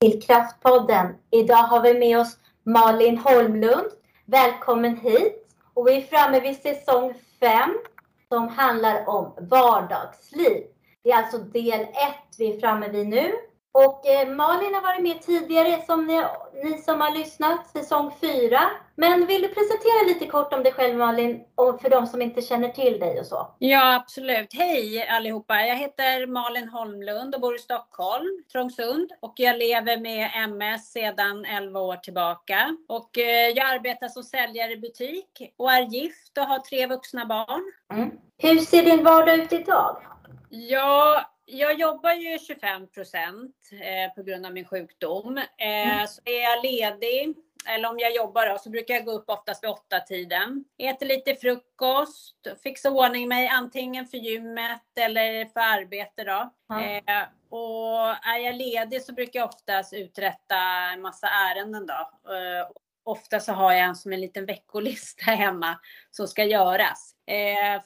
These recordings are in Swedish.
till Kraftpodden. Idag har vi med oss Malin Holmlund. Välkommen hit. Och vi är framme vid säsong 5 som handlar om vardagsliv. Det är alltså del 1 vi är framme vid nu. Och eh, Malin har varit med tidigare som ni, ni som har lyssnat, säsong 4. Men vill du presentera lite kort om dig själv Malin, och för de som inte känner till dig och så? Ja absolut. Hej allihopa. Jag heter Malin Holmlund och bor i Stockholm, Trångsund. Och jag lever med MS sedan 11 år tillbaka. Och eh, jag arbetar som säljare i butik och är gift och har tre vuxna barn. Mm. Hur ser din vardag ut idag? Ja, jag jobbar ju 25 procent eh, på grund av min sjukdom. Eh, mm. Så är jag ledig, eller om jag jobbar då, så brukar jag gå upp oftast vid åtta tiden. Äter lite frukost, fixar ordning mig antingen för gymmet eller för arbete då. Mm. Eh, och är jag ledig så brukar jag oftast uträtta en massa ärenden då. Ofta så har jag en som en liten veckolista hemma som ska göras.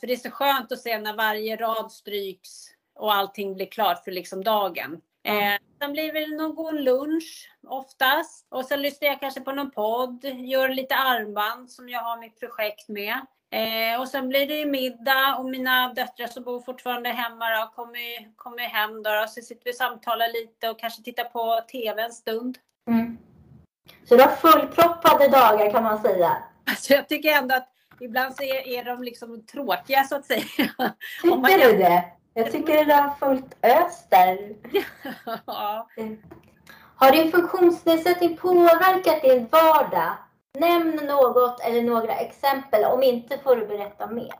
För det är så skönt att se när varje rad stryks och allting blir klart för liksom dagen. Eh, sen blir det någon lunch oftast. Och sen lyssnar jag kanske på någon podd, gör lite armband som jag har mitt projekt med. Eh, och sen blir det middag och mina döttrar som bor fortfarande hemma då, kommer, kommer hem då, då. Så sitter vi och samtalar lite och kanske tittar på TV en stund. Mm. Så du har fullproppade dagar kan man säga? Alltså jag tycker ändå att ibland så är, är de liksom tråkiga så att säga. Tycker du det? Jag tycker det har fullt ös där. Ja. Har din funktionsnedsättning påverkat din vardag? Nämn något eller några exempel. Om inte får du berätta mer.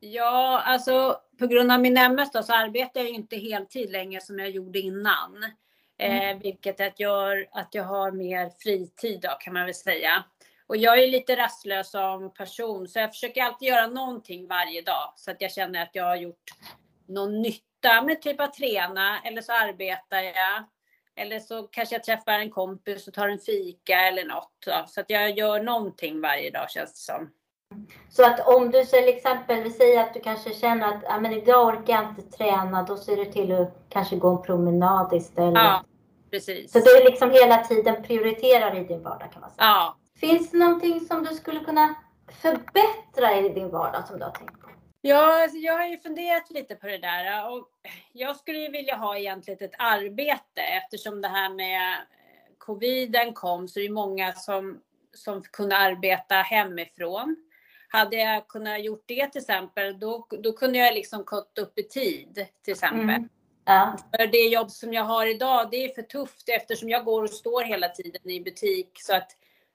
Ja, alltså på grund av min MS då, så arbetar jag inte heltid längre som jag gjorde innan. Mm. Eh, vilket att gör att jag har mer fritid då kan man väl säga. Och jag är lite rastlös som person så jag försöker alltid göra någonting varje dag så att jag känner att jag har gjort någon nytta med typ att träna eller så arbetar jag. Eller så kanske jag träffar en kompis och tar en fika eller något. Då. Så att jag gör någonting varje dag känns det som. Så att om du till exempel, vi säger att du kanske känner att ah, men idag orkar jag inte träna, då ser du till att kanske gå en promenad istället. Ja, precis. Så du liksom hela tiden prioriterar i din vardag kan man säga. Ja. Finns det någonting som du skulle kunna förbättra i din vardag som du har tänkt? Ja, alltså jag har ju funderat lite på det där och jag skulle ju vilja ha egentligen ett arbete eftersom det här med eh, coviden kom så är det många som, som kunde arbeta hemifrån. Hade jag kunnat gjort det till exempel, då, då kunde jag liksom gått upp i tid till exempel. Mm. Ja. För det jobb som jag har idag, det är för tufft eftersom jag går och står hela tiden i butik. Så, att,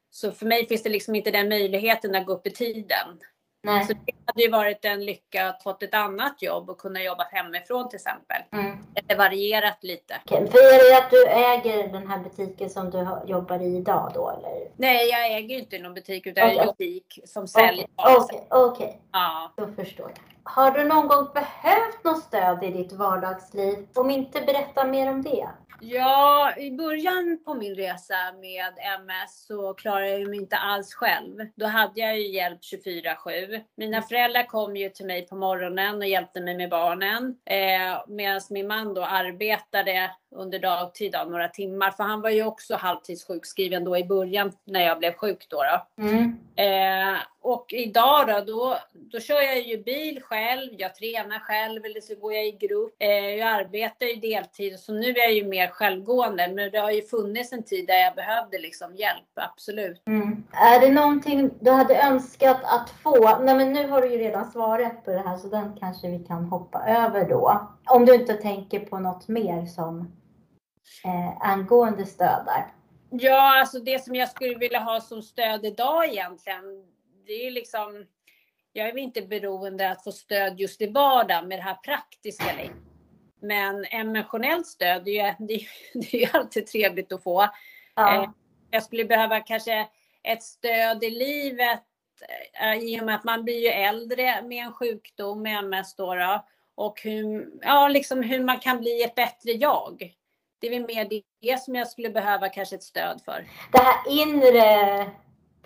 så för mig finns det liksom inte den möjligheten att gå upp i tiden. Nej. Så det hade ju varit en lycka att fått ett annat jobb och kunna jobba hemifrån till exempel. Mm. Eller varierat lite. Okay. För är det att du äger den här butiken som du jobbar i idag då eller? Nej, jag äger inte någon butik utan okay. en butik som säljer. Okej, okay. okej. Okay. Ja. Då förstår jag. Har du någon gång behövt något stöd i ditt vardagsliv? Om inte, berätta mer om det. Ja, i början på min resa med MS så klarade jag mig inte alls själv. Då hade jag ju hjälp 24-7. Mina mm. föräldrar kom ju till mig på morgonen och hjälpte mig med barnen. Eh, Medan min man då arbetade under dagtid då, några timmar. För han var ju också halvtidssjukskriven då i början när jag blev sjuk då. då. Mm. Eh, och idag då, då, då kör jag ju bil själv, jag tränar själv eller så går jag i grupp. Eh, jag arbetar ju deltid så nu är jag ju mer självgående. Men det har ju funnits en tid där jag behövde liksom hjälp, absolut. Mm. Är det någonting du hade önskat att få? Nej men nu har du ju redan svarat på det här så den kanske vi kan hoppa över då. Om du inte tänker på något mer som eh, angående stöd där? Ja, alltså det som jag skulle vilja ha som stöd idag egentligen, det är liksom, jag är inte beroende att få stöd just i vardagen med det här praktiska längre. Men emotionellt stöd, det är, det, det är alltid trevligt att få. Ja. Eh, jag skulle behöva kanske ett stöd i livet eh, i och med att man blir ju äldre med en sjukdom, med MS då, då och hur, ja, liksom hur man kan bli ett bättre jag det är väl mer det som jag skulle behöva kanske ett stöd för. Det här inre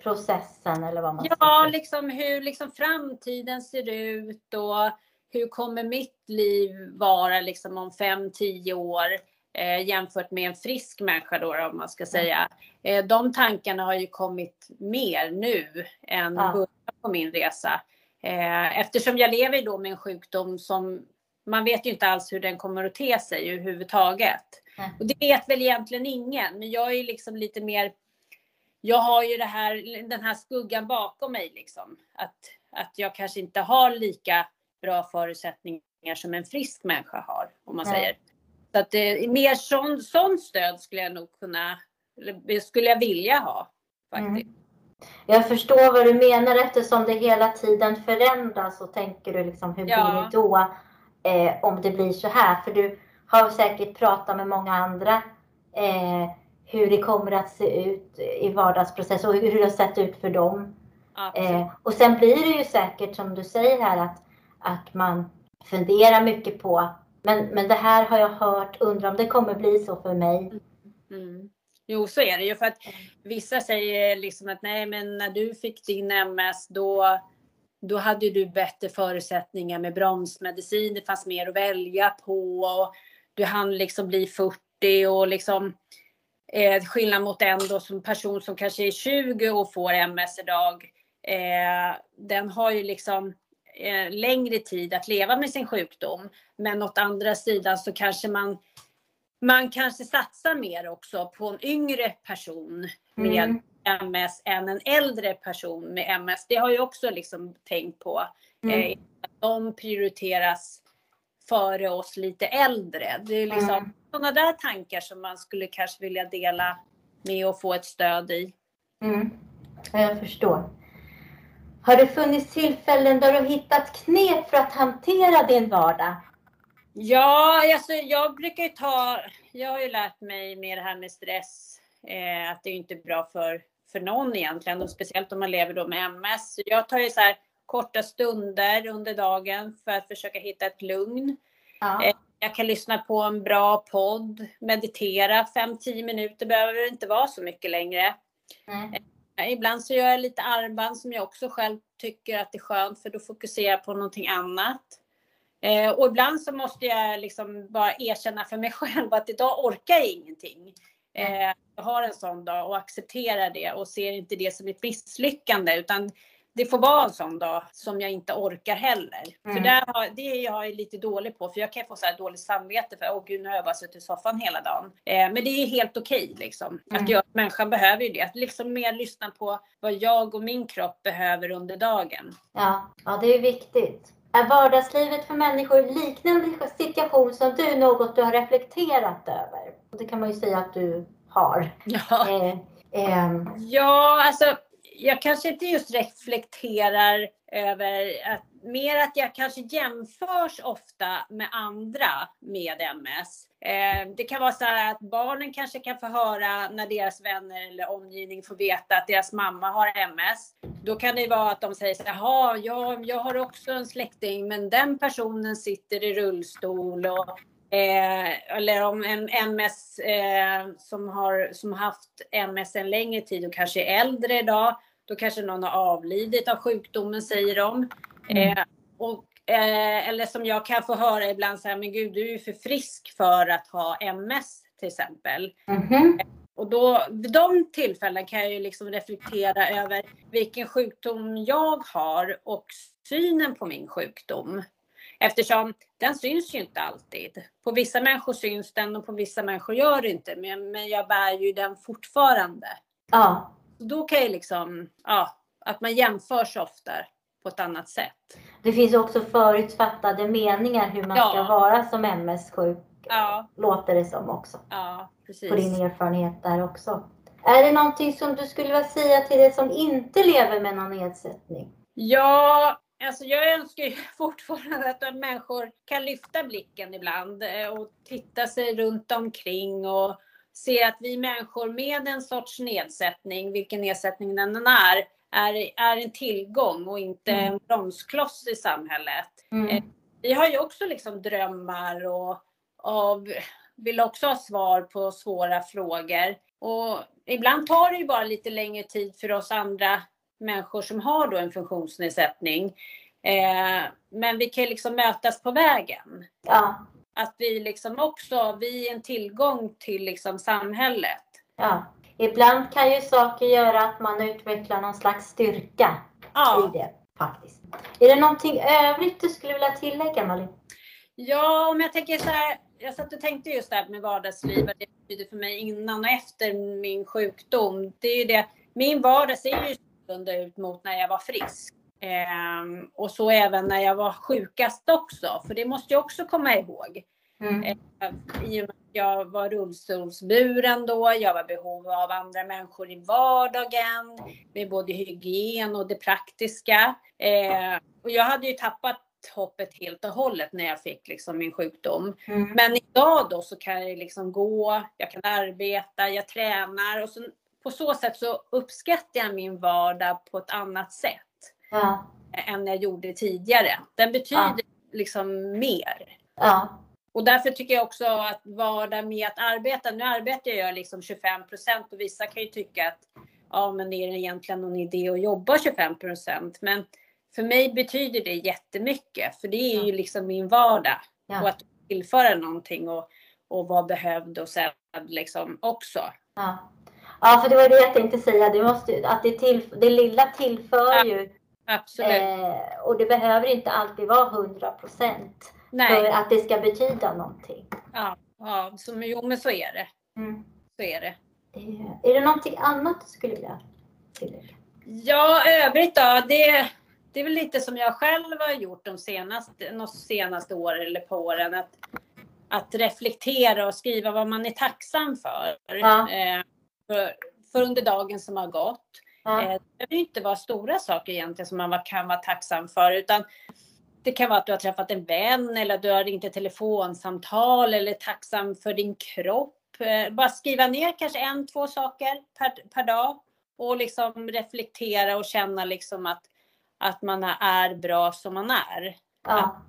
processen eller vad man ja. Ja, liksom hur liksom framtiden ser ut och hur kommer mitt liv vara liksom om fem, tio år? eh, jämfört med en frisk människa då, om man ska säga. Eh, de tankarna har ju kommit mer nu än Ja. början på min resa. Eh, eftersom jag lever då med en sjukdom som man vet ju inte alls hur den kommer att te sig överhuvudtaget. Och det vet väl egentligen ingen, men jag är liksom lite mer jag har ju här, den här skuggan bakom mig liksom. Att, att jag kanske inte har lika bra förutsättningar som en frisk människa har, om man Nej. säger. Så att eh, mer sån, sån stöd skulle jag nog kunna, skulle jag vilja ha. Faktiskt. Mm. Jag förstår vad du menar eftersom det hela tiden förändras och tänker du liksom hur Ja. blir det då eh, om det blir så här? För du har säkert pratat med många andra eh, hur det kommer att se ut i vardagsprocess och hur det har sett ut för dem. Eh, och sen blir det ju säkert som du säger här att, att man funderar mycket på men, men det här har jag hört, undrar om det kommer bli så för mig. Mm. Jo, så är det ju för att vissa säger liksom att nej, men när du fick din MS då, då hade du bättre förutsättningar med bromsmedicin. Det fanns mer att välja på och du hann liksom bli 40 och liksom eh, skillnad mot en då som person som kanske är 20 och får MS idag. Eh, den har ju liksom eh, längre tid att leva med sin sjukdom. Men åt andra sidan så kanske man man kanske satsar mer också på en yngre person med Mm. MS än en äldre person med MS. Det har jag också liksom tänkt på. Mm. Eh, att de prioriteras före oss lite äldre. Det är liksom Mm. sådana där tankar som man skulle kanske vilja dela med och få ett stöd i. Mm. Ja, Jag förstår. Har det funnits tillfällen där du hittat knep för att hantera din vardag? Ja, alltså jag brukar ju ta, jag har ju lärt mig med det här med stress, eh, att det är inte är bra för, för någon egentligen, och speciellt om man lever då med MS. Så jag tar ju så här korta stunder under dagen för att försöka hitta ett lugn. Ja. Eh, Jag kan lyssna på en bra podd, meditera 5-10 minuter, behöver inte vara så mycket längre. Ja, Ibland så gör jag lite armband som jag också själv tycker att det är skönt för då fokuserar jag på någonting annat. Eh, och ibland så måste jag liksom bara erkänna för mig själv att idag orkar jag ingenting. Eh, jag har en sån dag och accepterar det och ser inte det som ett misslyckande utan det får vara en sån dag som jag inte orkar heller. För Mm. där har, det är jag lite dålig på för jag kan få så här dåligt samvete för åh gud nu har jag bara suttit i soffan hela dagen. Eh, men det är helt okej liksom. Mm. Att jag, människan behöver ju det. Att liksom mer lyssna på vad jag och min kropp behöver under dagen. Ja, ja, det är viktigt. Är vardagslivet för människor liknande situation som du något du har reflekterat över? Det kan man ju säga att du har. Ja. Eh, ehm, Ja, alltså jag kanske inte just reflekterar över att mer att jag kanske jämförs ofta med andra med MS. Eh, det kan vara så här att barnen kanske kan få höra när deras vänner eller omgivning får veta att deras mamma har MS. Då kan det vara att de säger så här, jaha, jag, jag har också en släkting men den personen sitter i rullstol och Eh, eller om en MS eh, som har som haft MS en längre tid och kanske är äldre idag. Då kanske någon har avlidit av sjukdomen säger de. Eh, och, eh, eller som jag kan få höra ibland så här, men gud du är ju för frisk för att ha MS till exempel. mhm. Och då, vid de tillfällen kan jag ju liksom reflektera över vilken sjukdom jag har och synen på min sjukdom. Eftersom den syns ju inte alltid. På vissa människor syns den och på vissa människor gör det inte. Men, men jag bär ju den fortfarande. Ja, då kan jag liksom, ja, att man jämför sig ofta på ett annat sätt. det finns också förutfattade meningar hur man Ja. ska vara som MS-sjuk. Ja, Låter det som också. ja precis. På din erfarenhet där också. Är det någonting som du skulle vilja säga till dig som inte lever med någon nedsättning? Ja, alltså jag önskar ju fortfarande att människor kan lyfta blicken ibland eh, och titta sig runt omkring och se att vi människor med en sorts nedsättning, vilken nedsättning den än är, är, är en tillgång och inte Mm. en bromskloss i samhället. Mm. Eh, Vi har ju också liksom drömmar och, och vill också ha svar på svåra frågor. Och ibland tar det ju bara lite längre tid för oss andra människor som har då en funktionsnedsättning. Eh, men vi kan liksom mötas på vägen. Ja, att vi liksom också, vi är en tillgång till liksom samhället. Ja. Ibland kan ju saker göra att man utvecklar någon slags styrka Ja. i det faktiskt. Är det någonting övrigt du skulle vilja tillägga Malin? Ja, om jag tänker så här. Jag satt och tänkte just det här med vardagsliv, vad det betyder för mig innan och efter min sjukdom. Det är ju det, min vardag ser ju annorlunda ut mot när jag var frisk. Ehm, och så även när jag var sjukast också, för det måste jag också komma ihåg. Mm. Eh, I och med att jag var rullstolsburen då, jag var behov av andra människor i vardagen med både hygien och det praktiska. Eh, och jag hade ju tappat hoppet helt och hållet när jag fick liksom min sjukdom. Mm. Men idag då så kan jag liksom gå, jag kan arbeta, jag tränar och så, på så sätt så uppskattar jag min vardag på ett annat sätt Ja. än jag gjorde tidigare. Den betyder liksom mer. Ja. Och därför tycker jag också att vardag med att arbeta, nu arbetar jag liksom 25 procent och vissa kan ju tycka att ja men är det egentligen någon idé att jobba 25 procent? Men för mig betyder det jättemycket för det är ju liksom min vardag. Och Ja. att tillföra någonting och, och vara behövd och sedd liksom också. Ja. ja, för det var det jag tänkte säga. Det, måste, att det, till, det lilla tillför Ja, ju Absolut. eh, och det behöver inte alltid vara 100 procent för att det ska betyda någonting. ja, ja så, jo men så är det. Mm. Så är det. Eh, Är det någonting annat du skulle vilja tillägga? Ja, övrigt då. Det, det är väl lite som jag själv har gjort de senaste, de senaste åren eller på åren. Att, att reflektera och skriva vad man är tacksam för. Ja. Eh, för, för under dagen som har gått. Ja. Eh, det behöver inte vara stora saker egentligen som man kan vara tacksam för. Utan det kan vara att du har träffat en vän eller att du har ringt ett telefonsamtal eller är tacksam för din kropp. Eh, bara skriva ner kanske en, två saker per, per dag. Och liksom reflektera och känna liksom att, att man är bra som man är. Ja.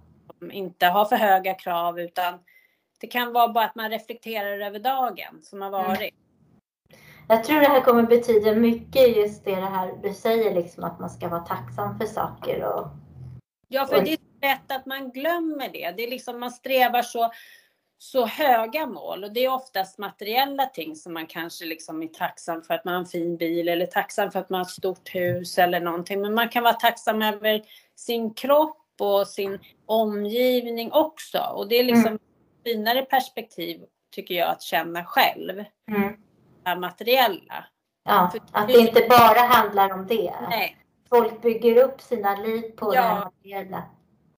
Inte ha för höga krav utan det kan vara bara att man reflekterar över dagen som har varit. Jag tror det här kommer betyda mycket just det, det här du säger liksom att man ska vara tacksam för saker och Ja, för Oj. det är lätt att man glömmer det. Det är liksom man strävar så, så höga mål och det är oftast materiella ting som man kanske liksom är tacksam för att man har en fin bil eller tacksam för att man har ett stort hus eller någonting. Men man kan vara tacksam över sin kropp och sin omgivning också. Och det är liksom Mm. finare perspektiv tycker jag att känna själv. mm. Materiella. ja, att det inte bara handlar om det. Nej, Folk bygger upp sina liv på Ja. det materiella.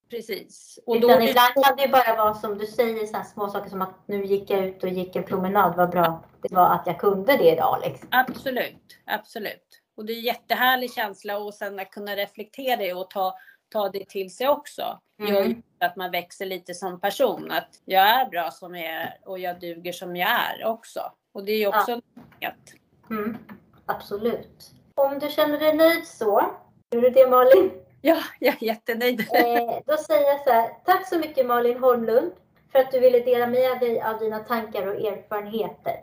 precis. Och då, Utan ibland kan det bara vara som du säger, så små saker som att nu gick jag ut och gick en promenad, vad bra det var att jag kunde det idag. Liksom. Absolut, absolut. Och det är en jättehärlig känsla och sen att kunna reflektera det och ta, ta det till sig också. Mm. Gör att man växer lite som person. Att jag är bra som jag är och jag duger som jag är också. Och det är också något att Mm. Absolut. Om du känner dig nöjd så, är du det Malin? Ja, jag är jättenöjd. Eh, då säger jag så här, tack så mycket Malin Holmlund för att du ville dela med dig av dina tankar och erfarenheter.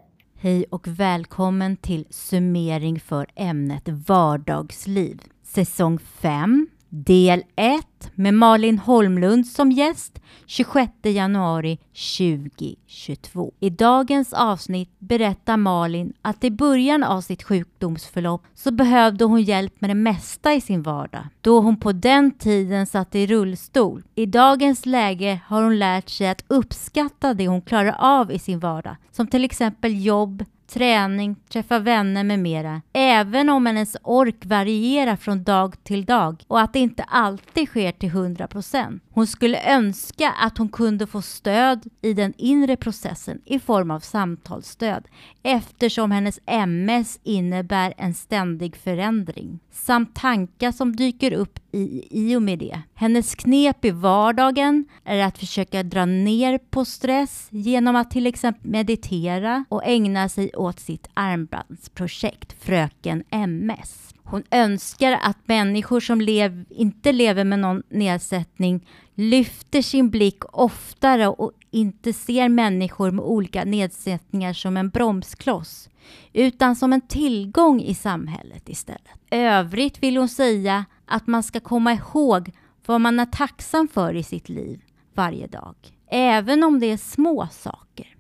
Hej och välkommen till summering för ämnet vardagsliv. Säsong 5, del 1 med Malin Holmlund som gäst 26 januari 2022. I dagens avsnitt berättar Malin att i början av sitt sjukdomsförlopp så behövde hon hjälp med det mesta i sin vardag, då hon på den tiden satt i rullstol. I dagens läge har hon lärt sig att uppskatta det hon klarar av i sin vardag, som till exempel jobb, träning, träffa vänner med mera. Även om hennes ork varierar från dag till dag och att det inte alltid sker till 100%. Hon skulle önska att hon kunde få stöd i den inre processen i form av samtalsstöd eftersom hennes MS innebär en ständig förändring samt tankar som dyker upp i, i och med det. Hennes knep i vardagen är att försöka dra ner på stress genom att till exempel meditera och ägna sig åt sitt armbandsprojekt Fröken MS. Hon önskar att människor som lev, inte lever med någon nedsättning lyfter sin blick oftare och inte ser människor med olika nedsättningar som en bromskloss utan som en tillgång i samhället istället. Övrigt vill hon säga att man ska komma ihåg vad man är tacksam för i sitt liv varje dag. även om det är små saker.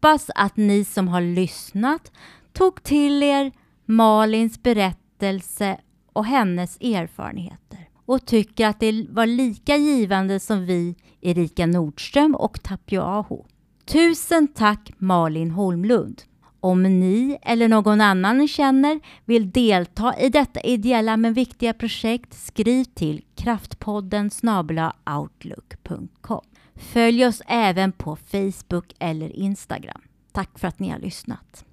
Hoppas att ni som har lyssnat tog till er Malins berättelse och hennes erfarenheter och tycker att det var lika givande som vi Erika Nordström och Tapio Aho. Tusen tack Malin Holmlund! Om ni eller någon annan ni känner vill delta i detta ideella men viktiga projekt, skriv till kraftpodden outlook.com. Följ oss även på Facebook eller Instagram. Tack för att ni har lyssnat.